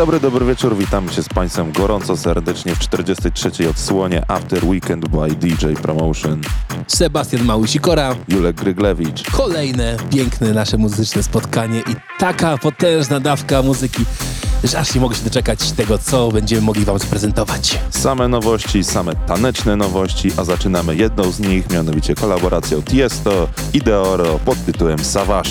dobry, dobry wieczór. Witamy się z Państwem gorąco serdecznie w 43. odsłonie After Weekend by DJ Promotion. Sebastian Małysikora, Julek Gryglewicz. Kolejne piękne nasze muzyczne spotkanie i taka potężna dawka muzyki, że aż nie mogę się doczekać tego, co będziemy mogli Wam zaprezentować. Same nowości, same taneczne nowości, a zaczynamy jedną z nich, mianowicie kolaboracją Tiesto i Deoro pod tytułem Savage.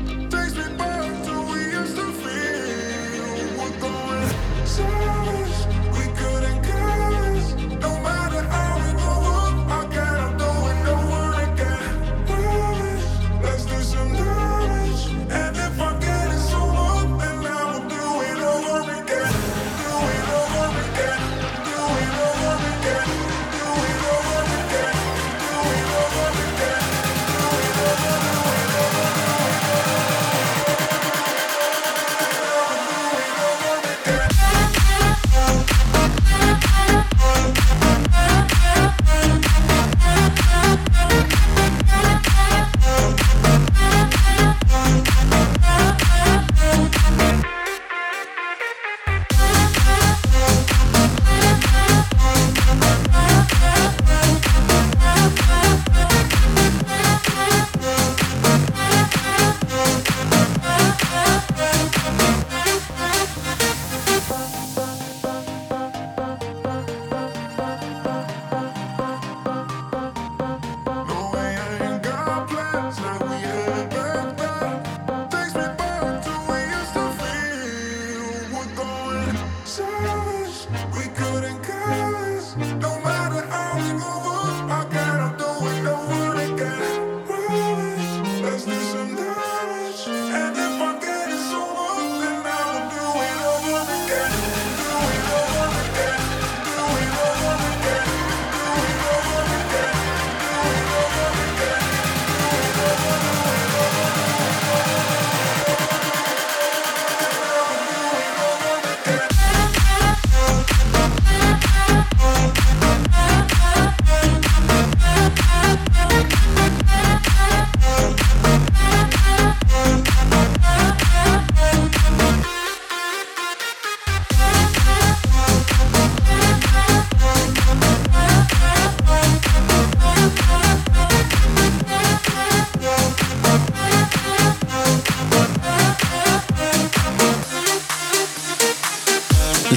Shine.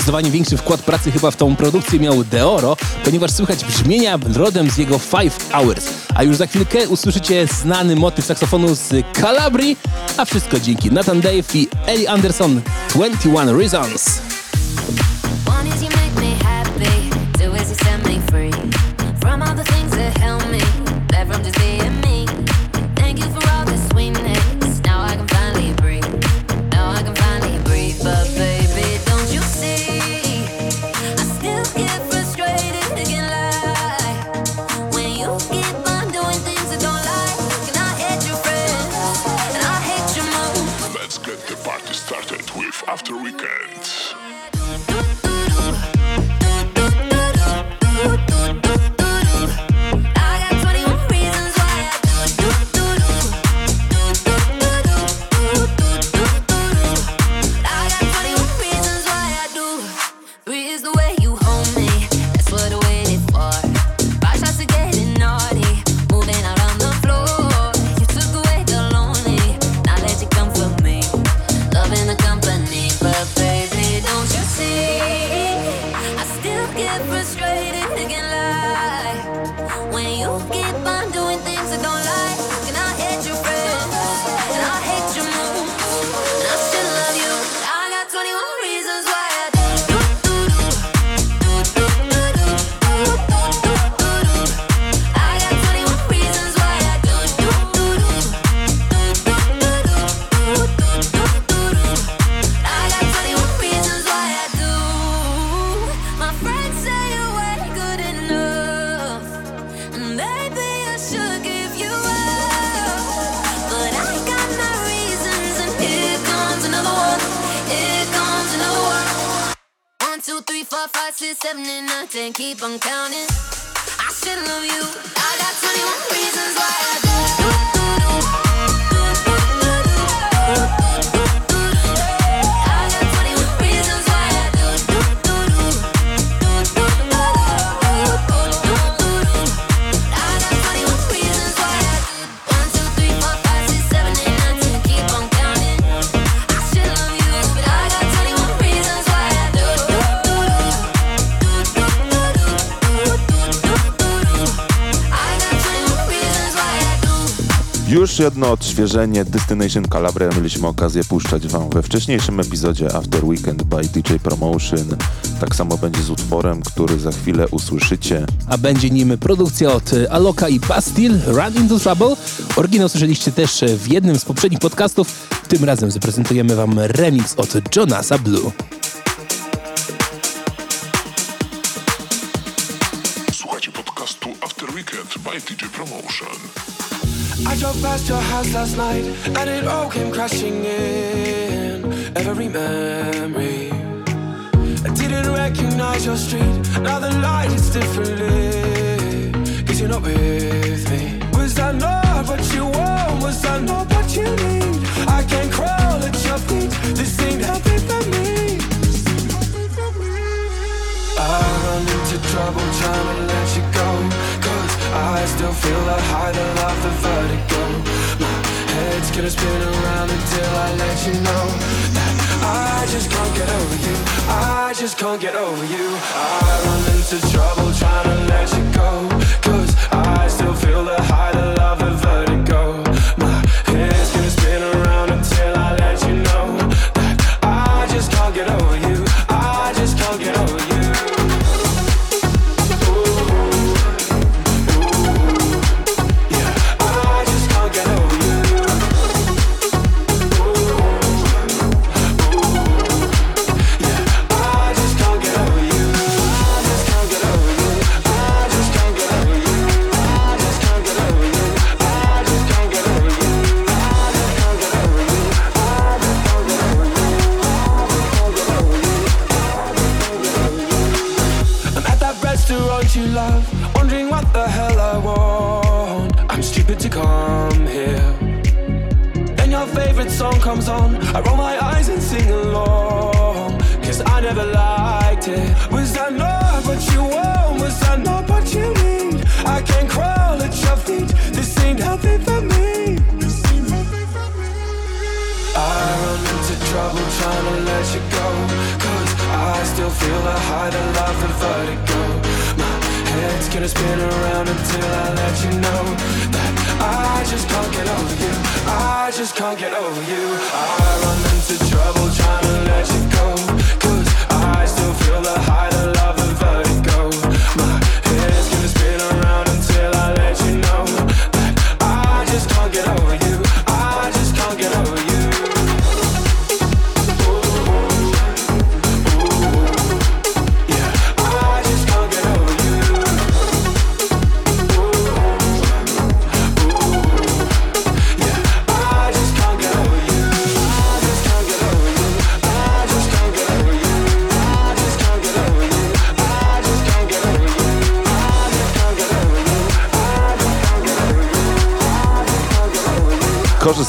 Zdecydowanie większy wkład pracy chyba w tą produkcję miał Deoro, ponieważ słychać brzmienia rodem z jego Five Hours. A już za chwilkę usłyszycie znany motyw saksofonu z Calabri, a wszystko dzięki Nathan Dave i Ellie Anderson 21 Reasons. Two, three, four, five, six, seven, and nine, ten. Keep on counting. I should love you. I got 21 reasons why I do. do, do, do. Do, do, do, do. Już jedno odświeżenie Destination Calabria mieliśmy okazję puszczać wam we wcześniejszym epizodzie After Weekend by DJ Promotion. Tak samo będzie z utworem, który za chwilę usłyszycie. a będzie nim produkcja od e, Aloka i Bastille, Run Into Trouble. Oryginał słyszeliście też e, w jednym z poprzednich podcastów. Tym razem zaprezentujemy wam remix od Jonasa Blue. Słuchajcie podcastu After Weekend by DJ Promotion. I drove past your house last night and it all came crashing in. Every memory. I didn't recognize your street. Now the light is differently. Cause you're not with me. Was I not what you want? Was I not what you need? I can't crawl at your feet. This ain't healthy for me. I run into trouble trying to let you go I still feel the high, the love, the vertigo. My head's gonna spin around until I let you know That I just can't get over you. I just can't get over you. I run into trouble trying to let you go. Cause I still feel the high, the love, the vertigo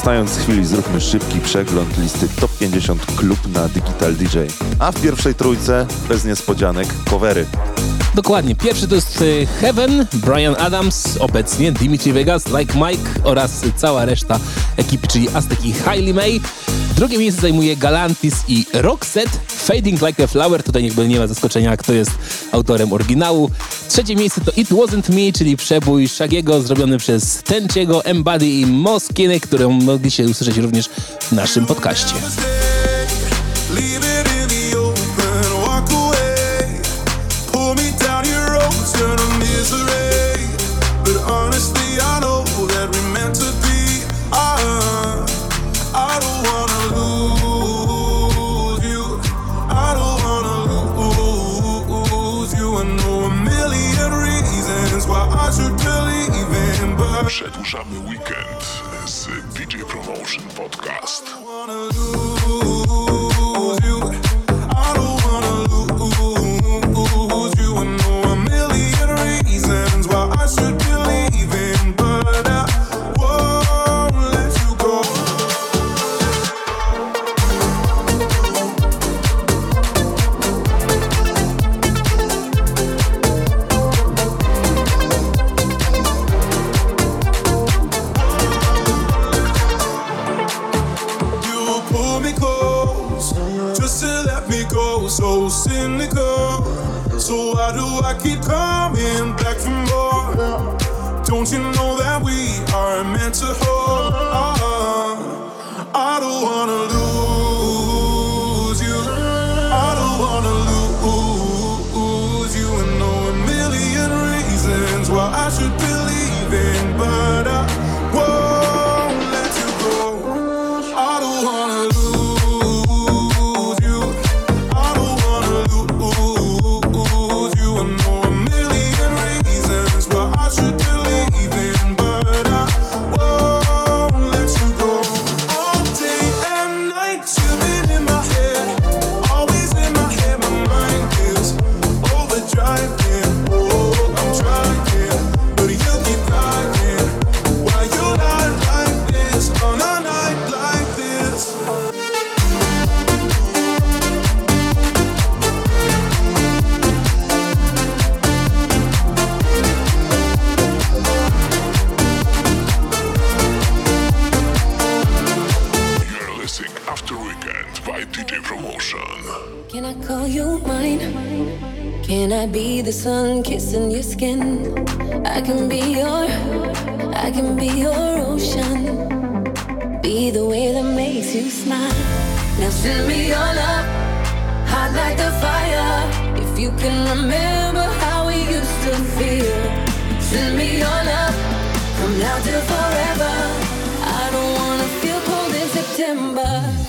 Korzystając z chwili zróbmy szybki przegląd listy Top 50 Klub na Digital DJ. A w pierwszej trójce, bez niespodzianek, covery. Dokładnie. Pierwszy to jest e, Heaven, Brian Adams, obecnie Dimitri Vegas, Like Mike oraz cała reszta ekipy, czyli Aztek i Hailey May. Drugie miejsce zajmuje Galantis i Roxette, Fading Like a Flower. Tutaj niech nie ma zaskoczenia, kto jest autorem oryginału. Trzecie miejsce to It Wasn't Me, czyli przebój Shagiego zrobiony przez Tenciego, Embody i Moskiny, którą mogliście usłyszeć również w naszym podcaście. so cynical. So why do I keep coming back for more? Don't you know that we are meant to hold? sun kissing your skin. I can be your, I can be your ocean. Be the way that makes you smile. Now send me your love, hot like the fire. If you can remember how we used to feel, send me your love from now till forever. I don't wanna feel cold in September.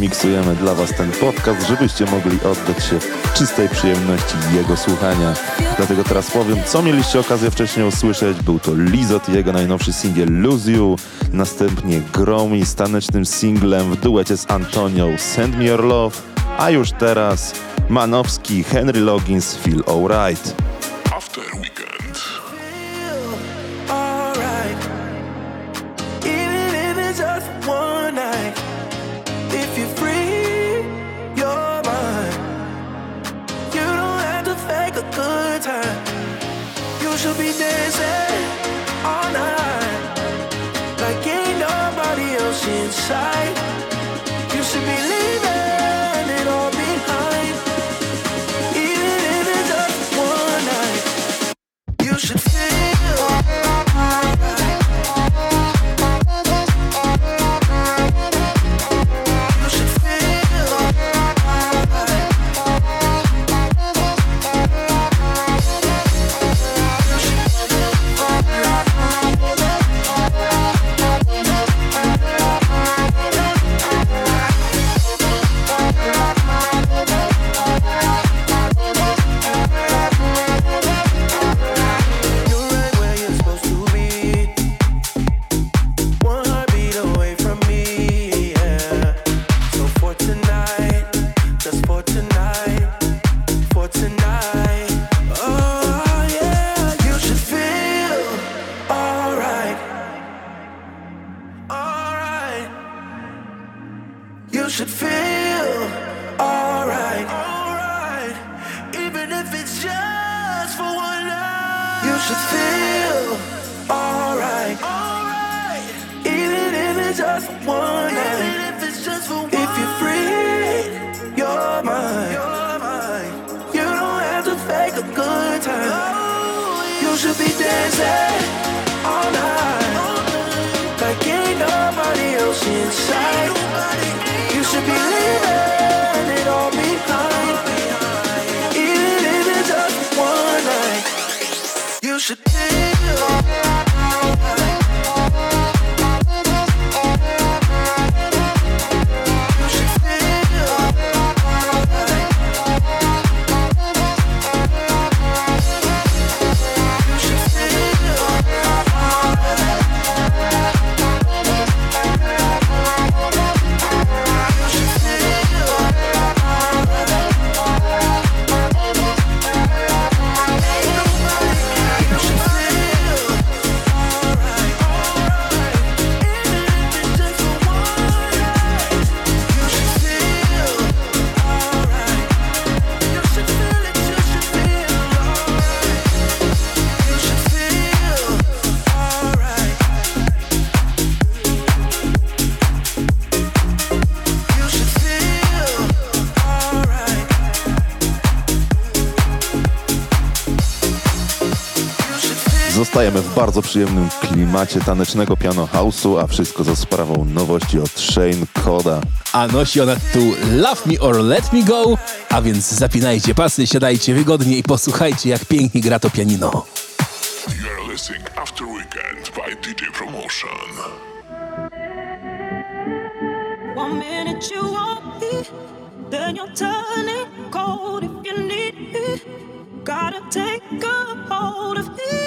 miksujemy dla Was ten podcast, żebyście mogli oddać się czystej przyjemności jego słuchania. Dlatego teraz powiem, co mieliście okazję wcześniej usłyszeć. Był to Lizot i jego najnowszy singiel Lose You, następnie Gromi z tanecznym singlem w duecie z Antonią Send Me Your Love, a już teraz Manowski, Henry Loggins, Feel Alright. After Even if it's just for one night. If you're free, you're mine. You're mine. You don't have to fake a good time. You should be dancing all night. Like ain't nobody else inside. Feel Zostajemy w bardzo przyjemnym klimacie tanecznego piano house'u, a wszystko za sprawą nowości od Shane Koda. A nosi ona tytuł Love Me or Let Me Go, a więc zapinajcie pasy, siadajcie wygodnie i posłuchajcie jak pięknie gra to pianino. You're listening After Weekend by DJ Promotion. One minute you want me, then you're turning cold if you need me. Gotta take a hold of me,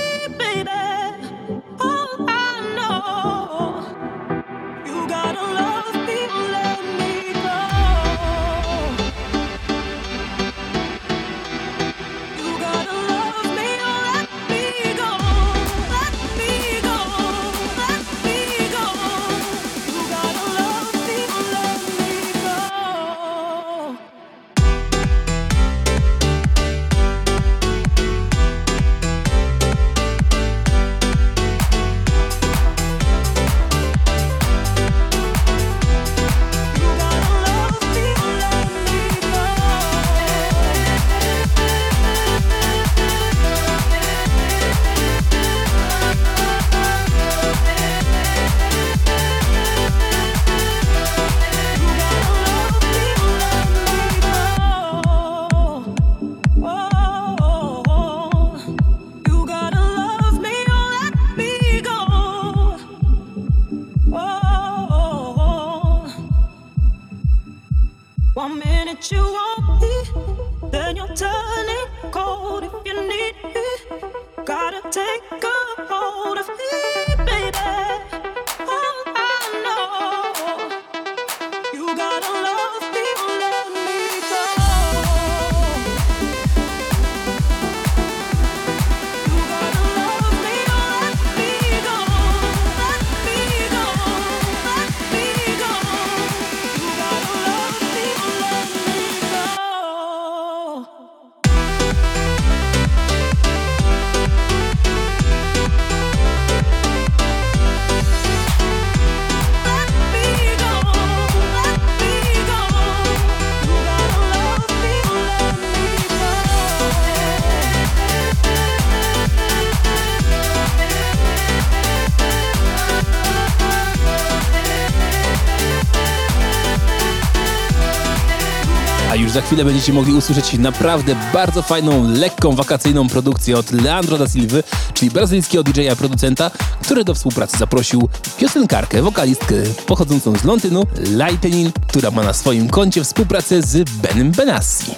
za chwilę będziecie mogli usłyszeć naprawdę bardzo fajną, lekką, wakacyjną produkcję od Leandro da Silva, czyli brazylijskiego DJ-a producenta, który do współpracy zaprosił piosenkarkę, wokalistkę pochodzącą z Londynu, Lightning, która ma na swoim koncie współpracę z Benem Benassi.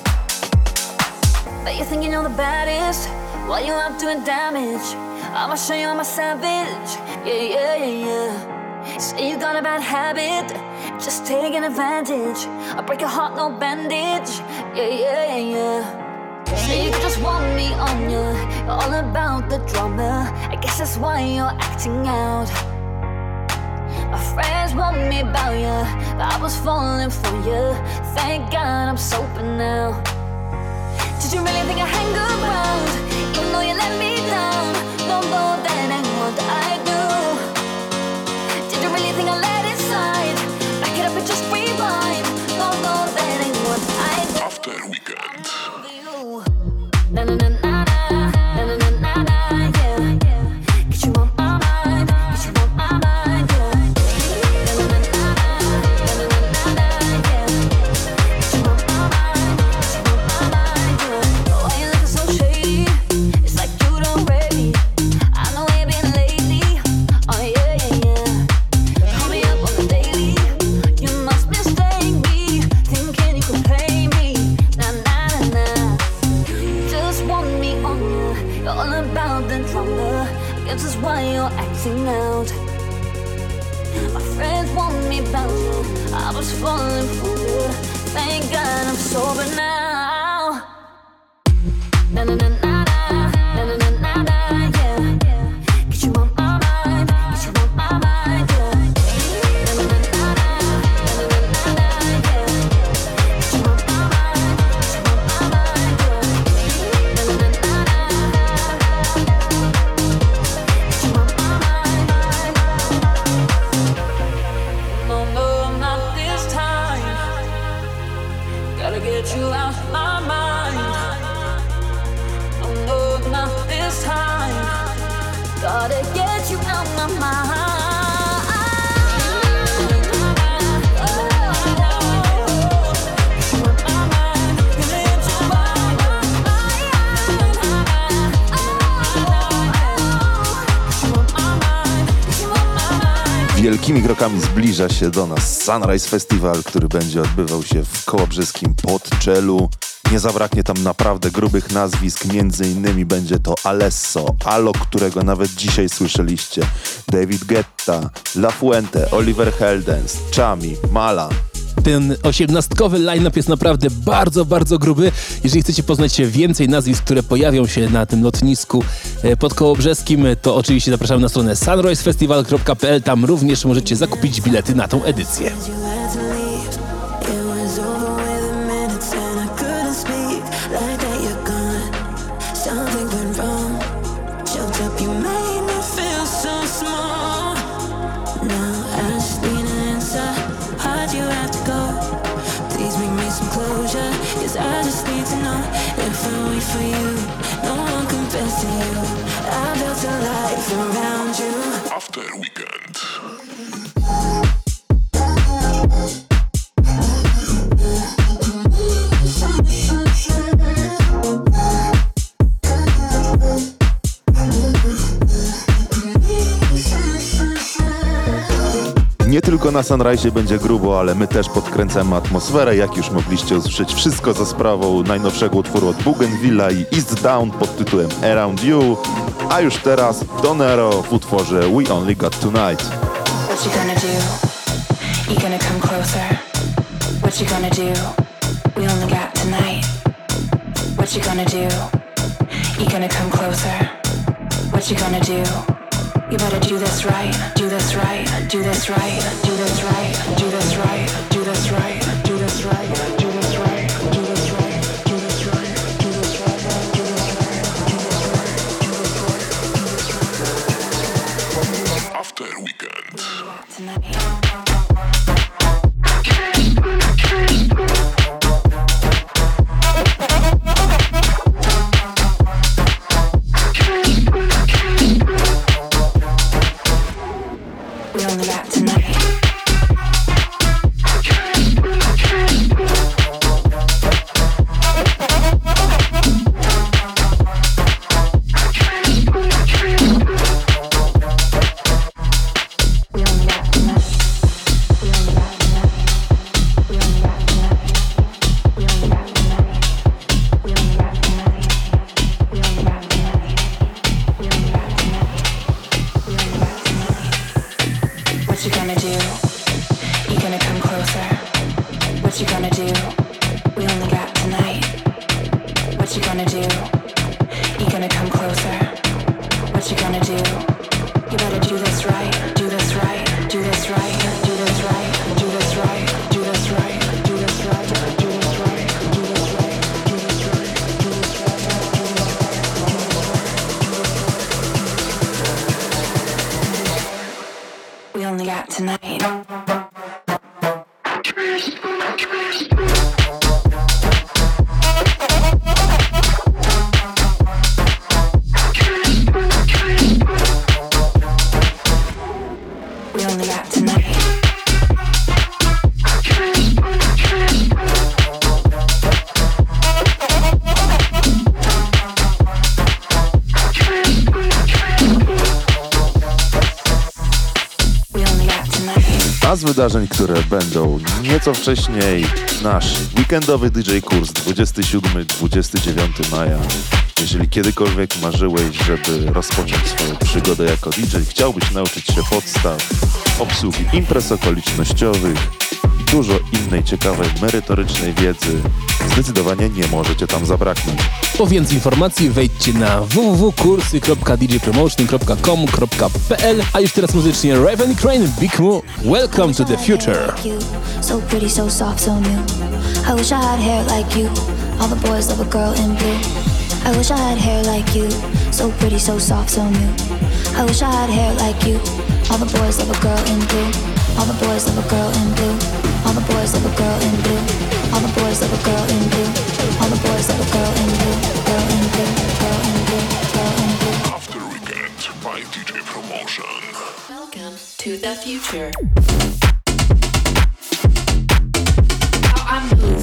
You. Say you got a bad habit, just taking advantage. I break your heart, no bandage. Yeah, yeah, yeah, yeah. Say you just want me on you. You're all about the drama. I guess that's why you're acting out. My friends want me about you, but I was falling for you. Thank God I'm sober now. Did you really think I hang around? Even though you let me you're acting out. My friends want me back. I was falling for you. Thank God I'm sober now. Zbliża się do nas Sunrise Festival, który będzie odbywał się w kołobrzeskim Podczelu. Nie zabraknie tam naprawdę grubych nazwisk, między innymi będzie to Alesso, Alo, którego nawet dzisiaj słyszeliście, David Guetta, La Fuente, Oliver Heldens, Chami, Mala. Ten osiemnastkowy line-up jest naprawdę bardzo, bardzo gruby. Jeżeli chcecie poznać więcej nazwisk, które pojawią się na tym lotnisku e, pod Kołobrzeskim, to oczywiście zapraszamy na stronę sunrisefestival.pl. Tam również możecie zakupić bilety na tą edycję. For you. No one compares to you. I built a life around na Sunrise będzie grubo, ale my też podkręcamy atmosferę. Jak już mogliście usłyszeć, wszystko za sprawą najnowszego utworu od Bougainvillea i East Down pod tytułem Around You. A już teraz Donero w utworze We Only Got Tonight. What you gonna do? You gonna come closer? We only got tonight. What you gonna do? You gonna come closer? What you gonna do? You better do this right, do this right, do this right, do this right, do this right, będą nieco wcześniej, nasz weekendowy DJ kurs 27-29 maja. Jeżeli kiedykolwiek marzyłeś, żeby rozpocząć swoją przygodę jako DJ, chciałbyś nauczyć się podstaw, obsługi imprez okolicznościowych dużo innej ciekawej, merytorycznej wiedzy, zdecydowanie nie możecie tam zabraknąć. Po więcej informacji wejdźcie na www.kursy.djpromotion.com.pl A już teraz muzycznie Raven Crane Big Moo. Welcome to the future. So pretty, so soft, so new. I wish I had hair like you. All the boys love a girl in blue. I wish I had hair like you, so pretty, so soft, so new. I wish I had hair like you. All the boys love a girl in blue. All the boys love a girl in blue. All the boys love a girl in blue. All the boys love a girl in blue. All the boys love a girl in blue. Girl in blue. Girl in blue. Girl in blue. After Weekend by DJ Promotion. Welcome to the future. How I move,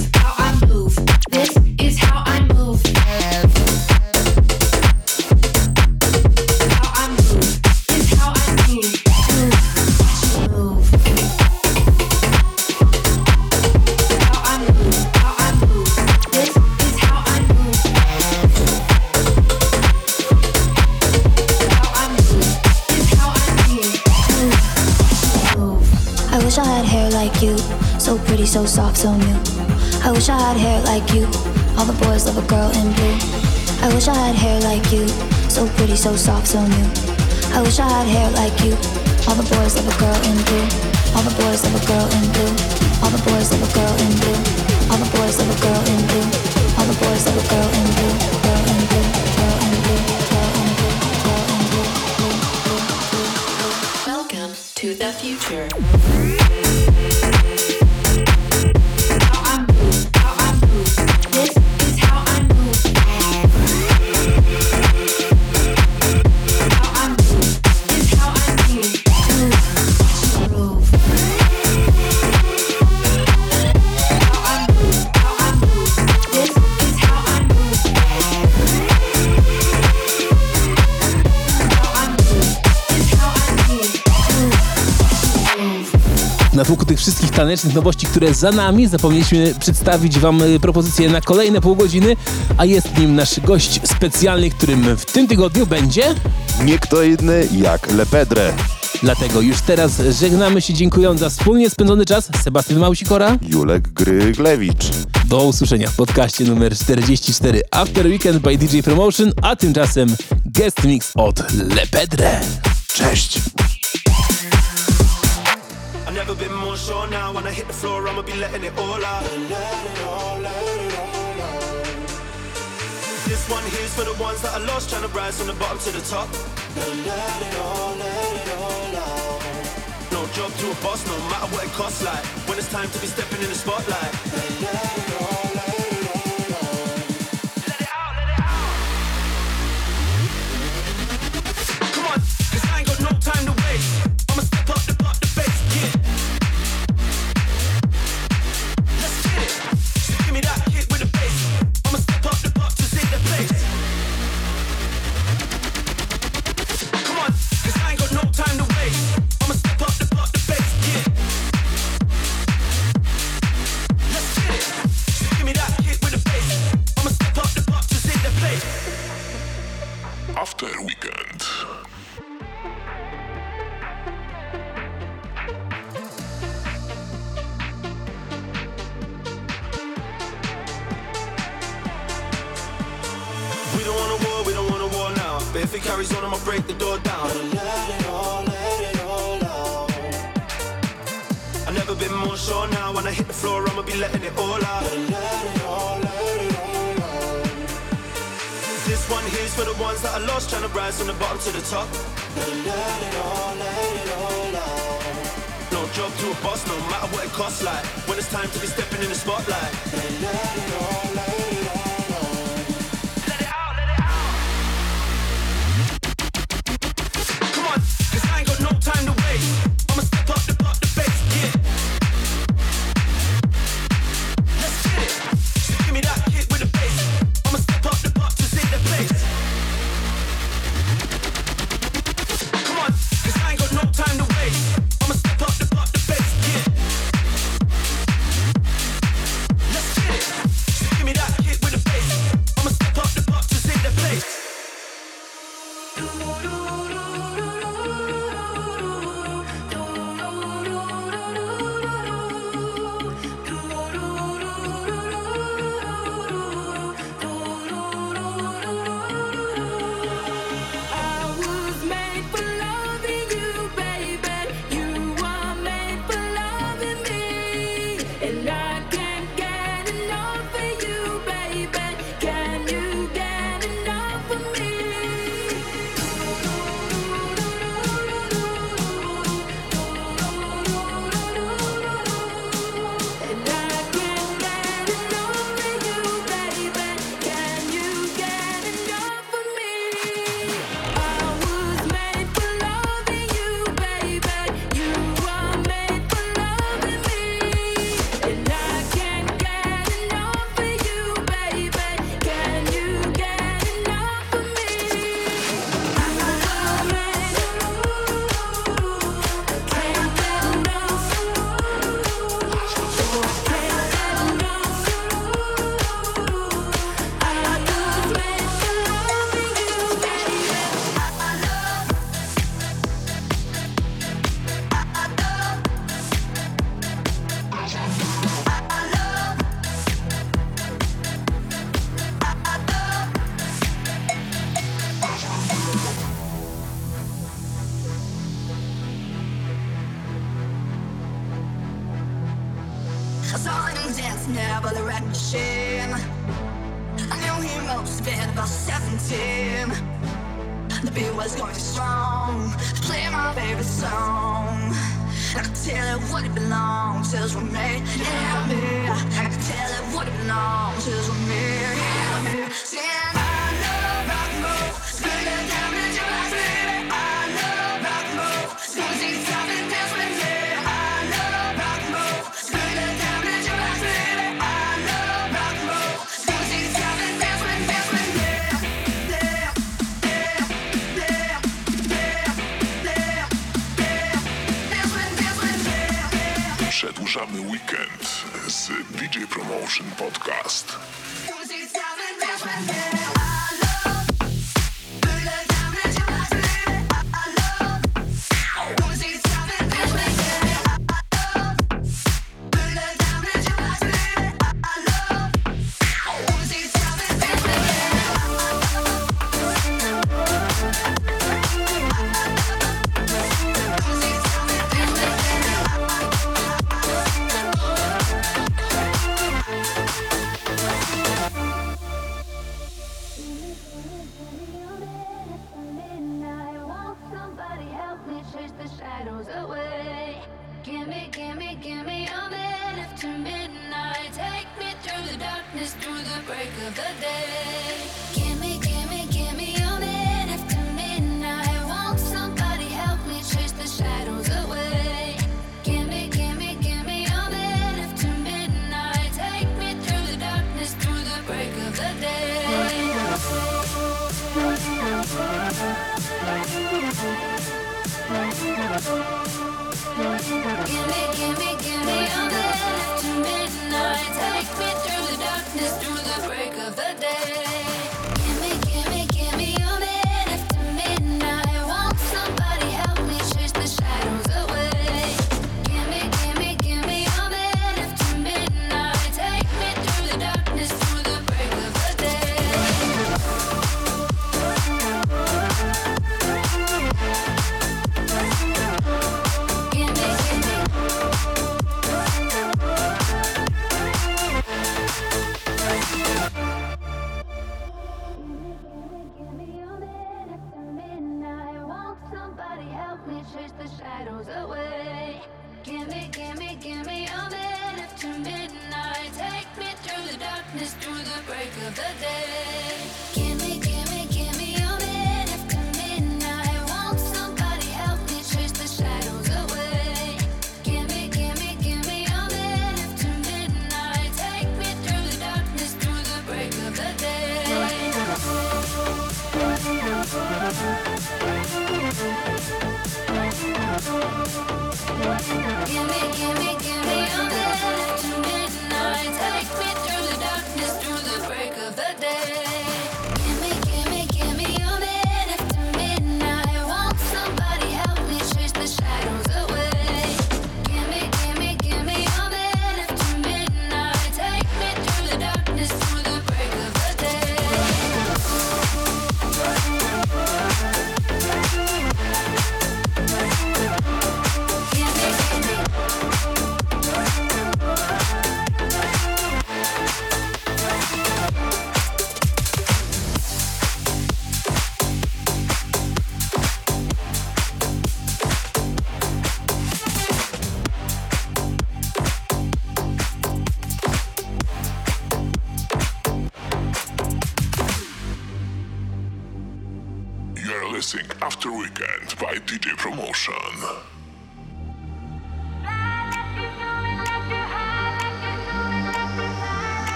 so soft, so new. I wish I had hair like you. All the boys love a girl in blue. I wish I had hair like you, so pretty, so soft, so new. I wish I had hair like you. All the boys love a girl in blue. All the boys love a girl in blue. All the boys love a girl in blue. All the boys love a girl in blue. All the boys love a girl in blue. Girl in blue. Girl in blue. Girl in blue. Girl in blue. Welcome to the future. Tanecznych nowości, które za nami, zapomnieliśmy przedstawić Wam y, propozycję na kolejne pół godziny, a jest nim nasz gość specjalny, którym w tym tygodniu będzie. Nie kto inny jak Lepedre. Dlatego już teraz żegnamy się dziękując za wspólnie spędzony czas. Sebastian Małsikora. Julek Gryglewicz. Do usłyszenia w podcaście numer 44 After Weekend by DJ Promotion, a tymczasem guest mix od Lepedre. Cześć! Never been more sure now. When I hit the floor, I'ma be letting it all out. This one here's for the ones that I lost, trying to rise from the bottom to the top. they let it all out No job to a boss, no matter what it costs. Like when it's time to be stepping in the spotlight. Let it out, let it After Weekend. We don't want a war, we don't want a war now. But if it carries on, I'ma break the door down. Let it all, let it all out. I've never been more sure now. When I hit the floor, I'ma be letting it all out. Let it all, one here's for the ones that I lost, trying to rise from the bottom to the top. Let it all, let it all out. No job to a boss, no matter what it costs. Like when it's time to be stepping in the spotlight. Let it all, let it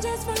just for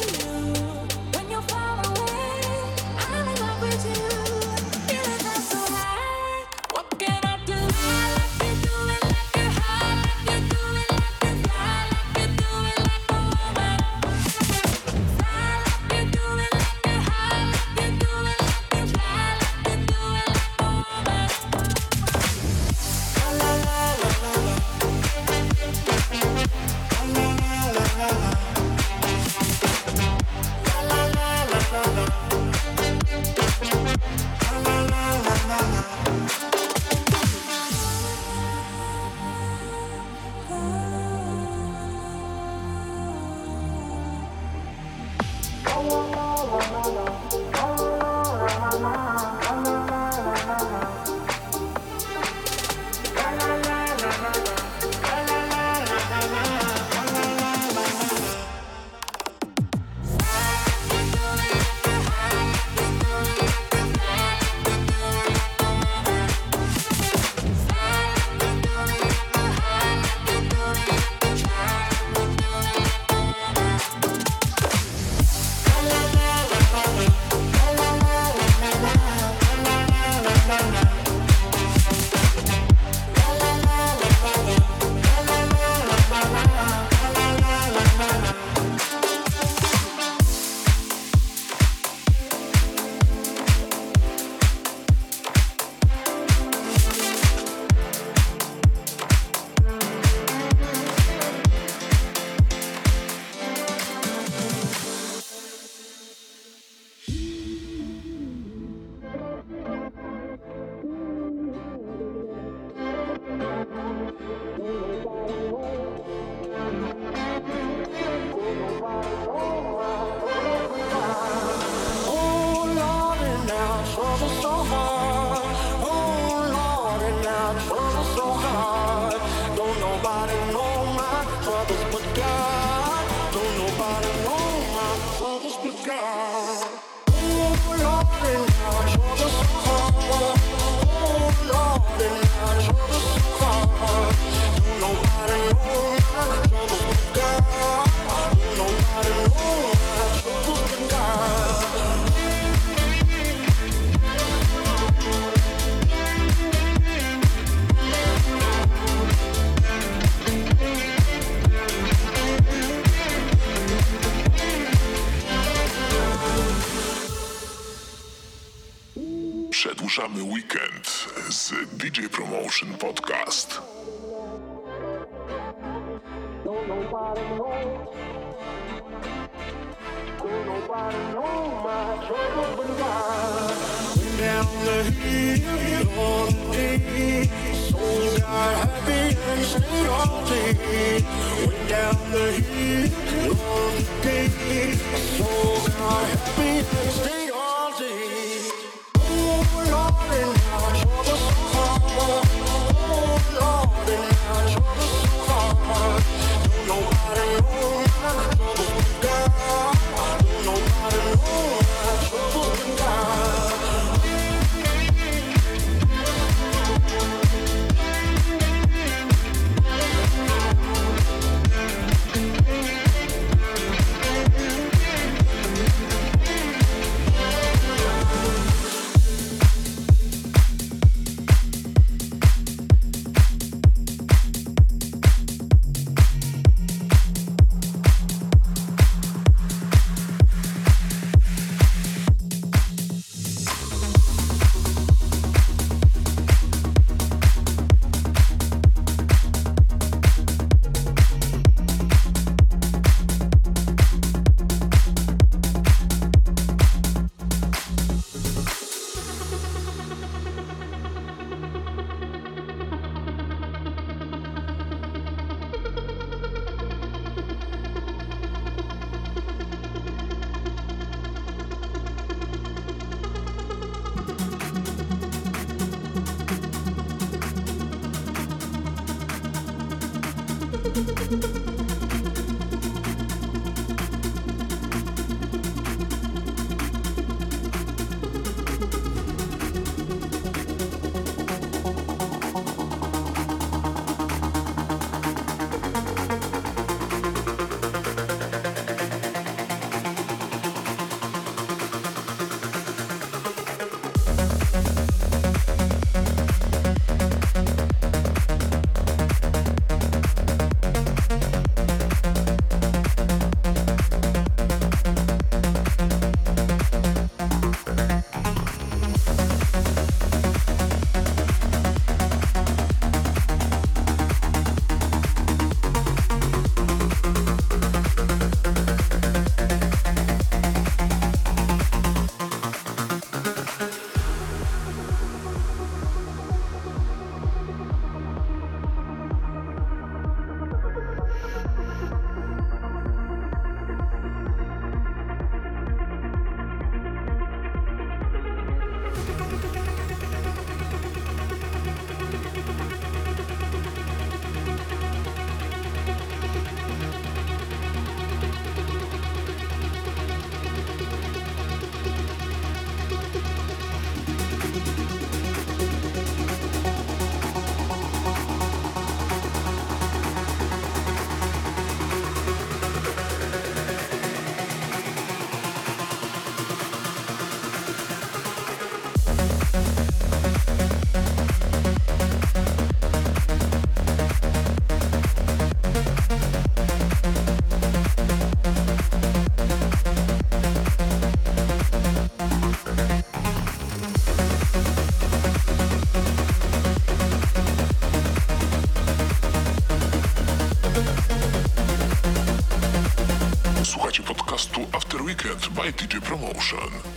by DJ Promotion.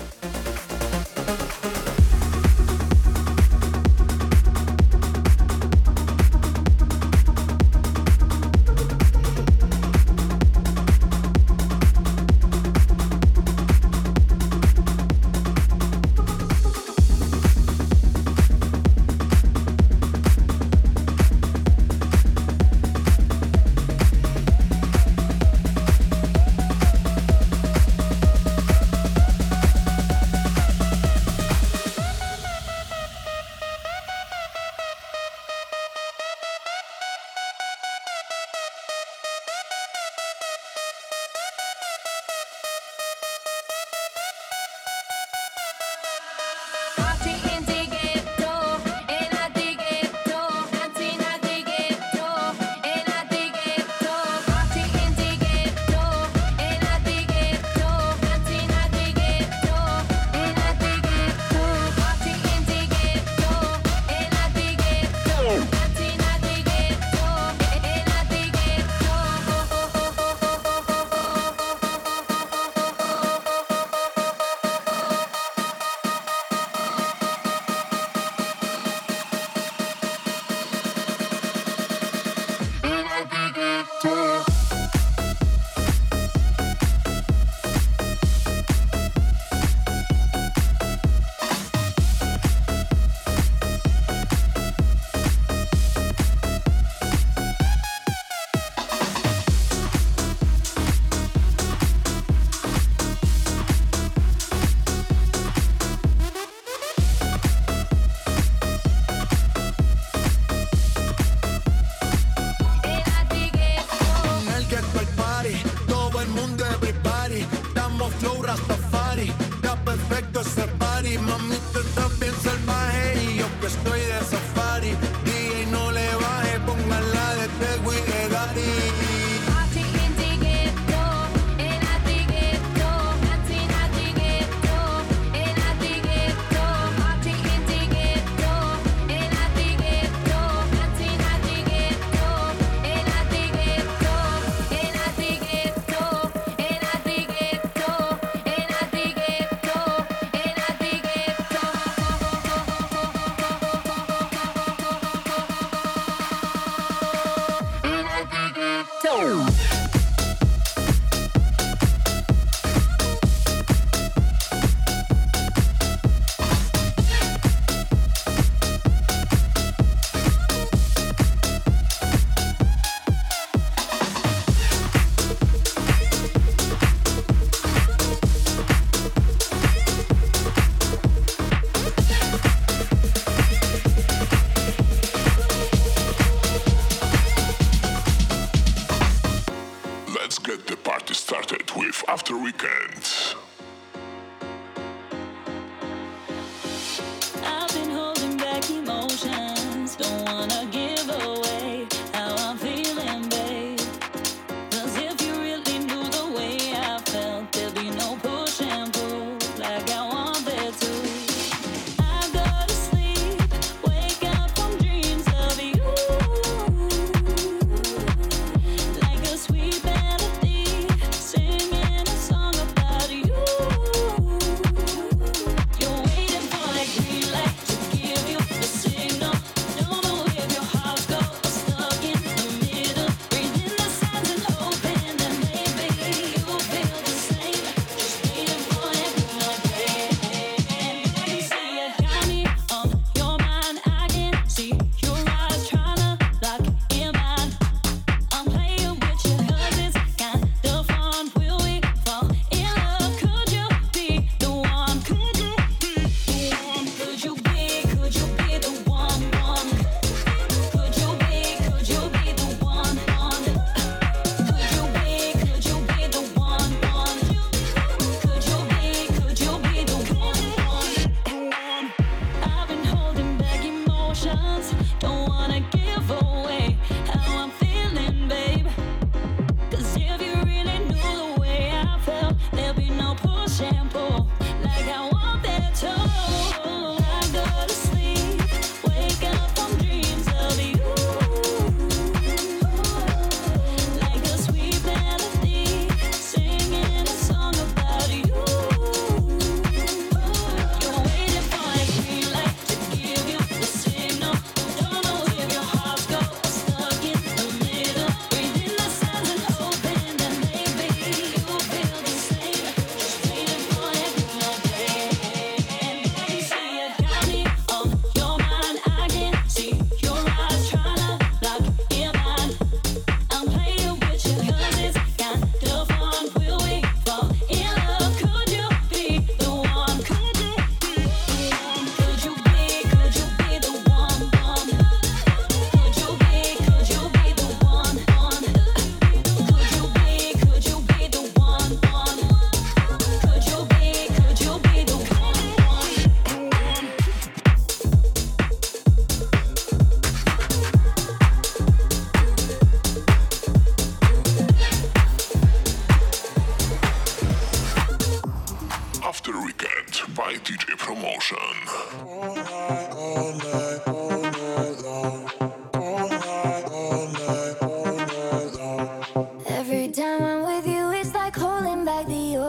Show.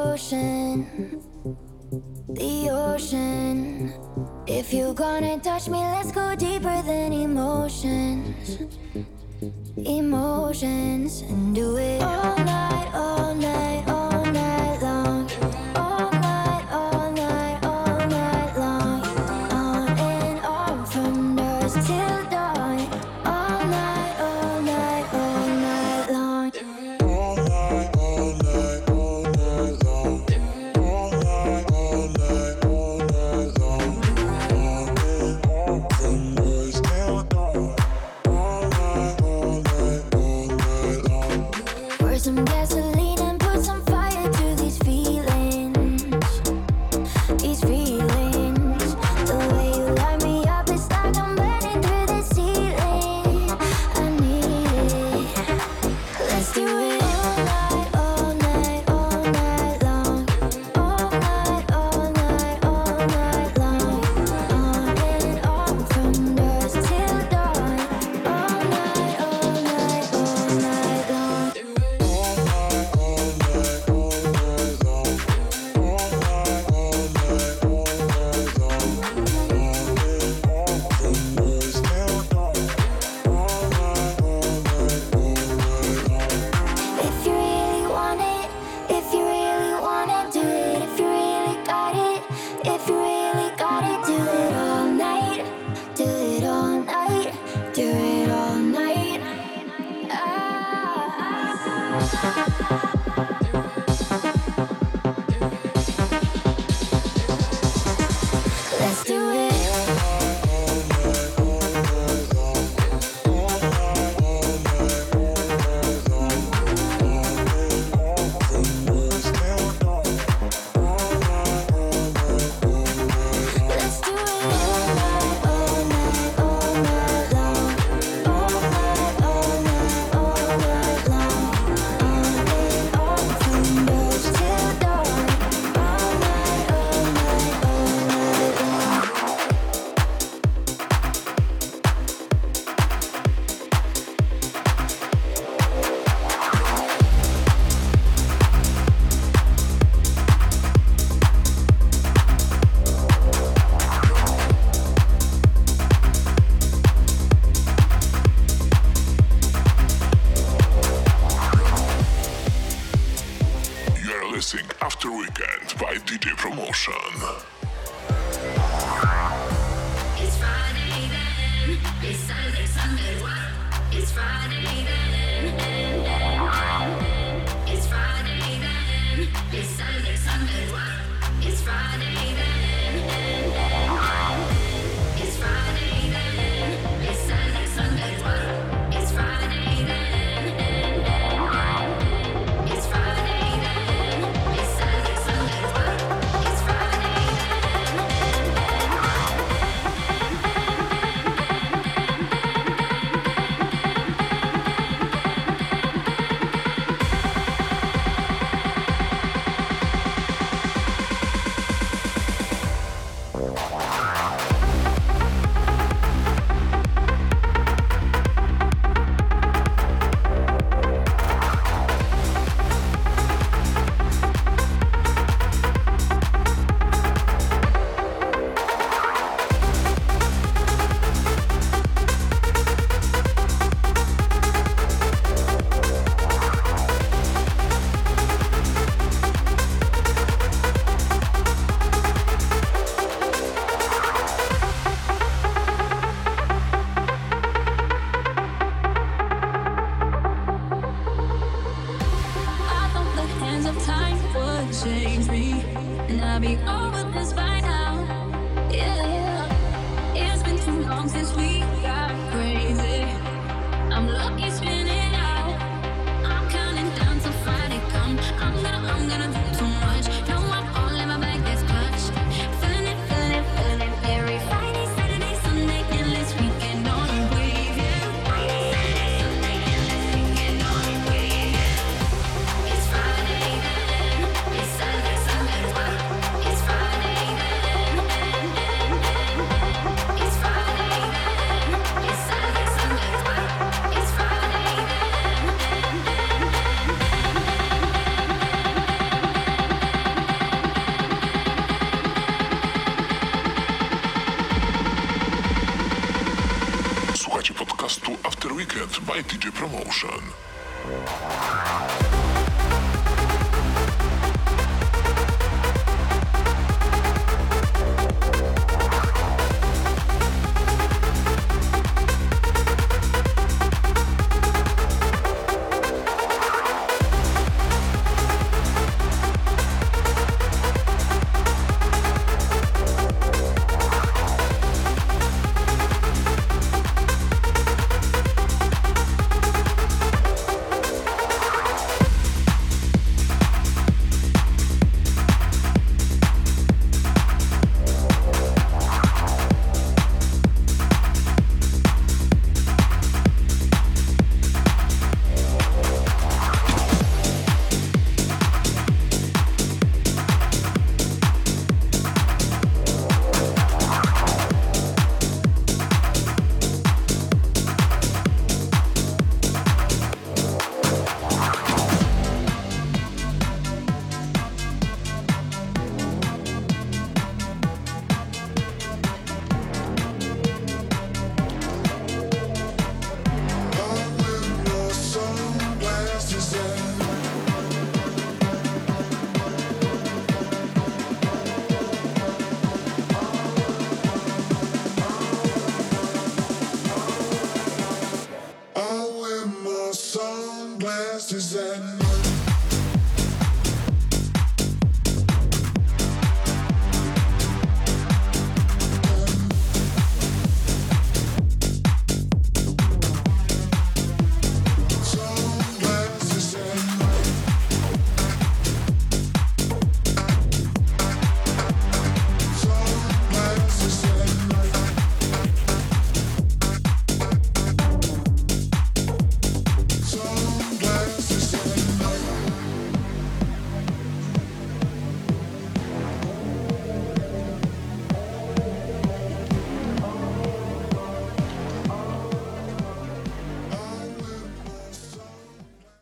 ocean, the ocean. If you're gonna touch me, let's go deeper than emotions, emotions, and do it all night, all night. All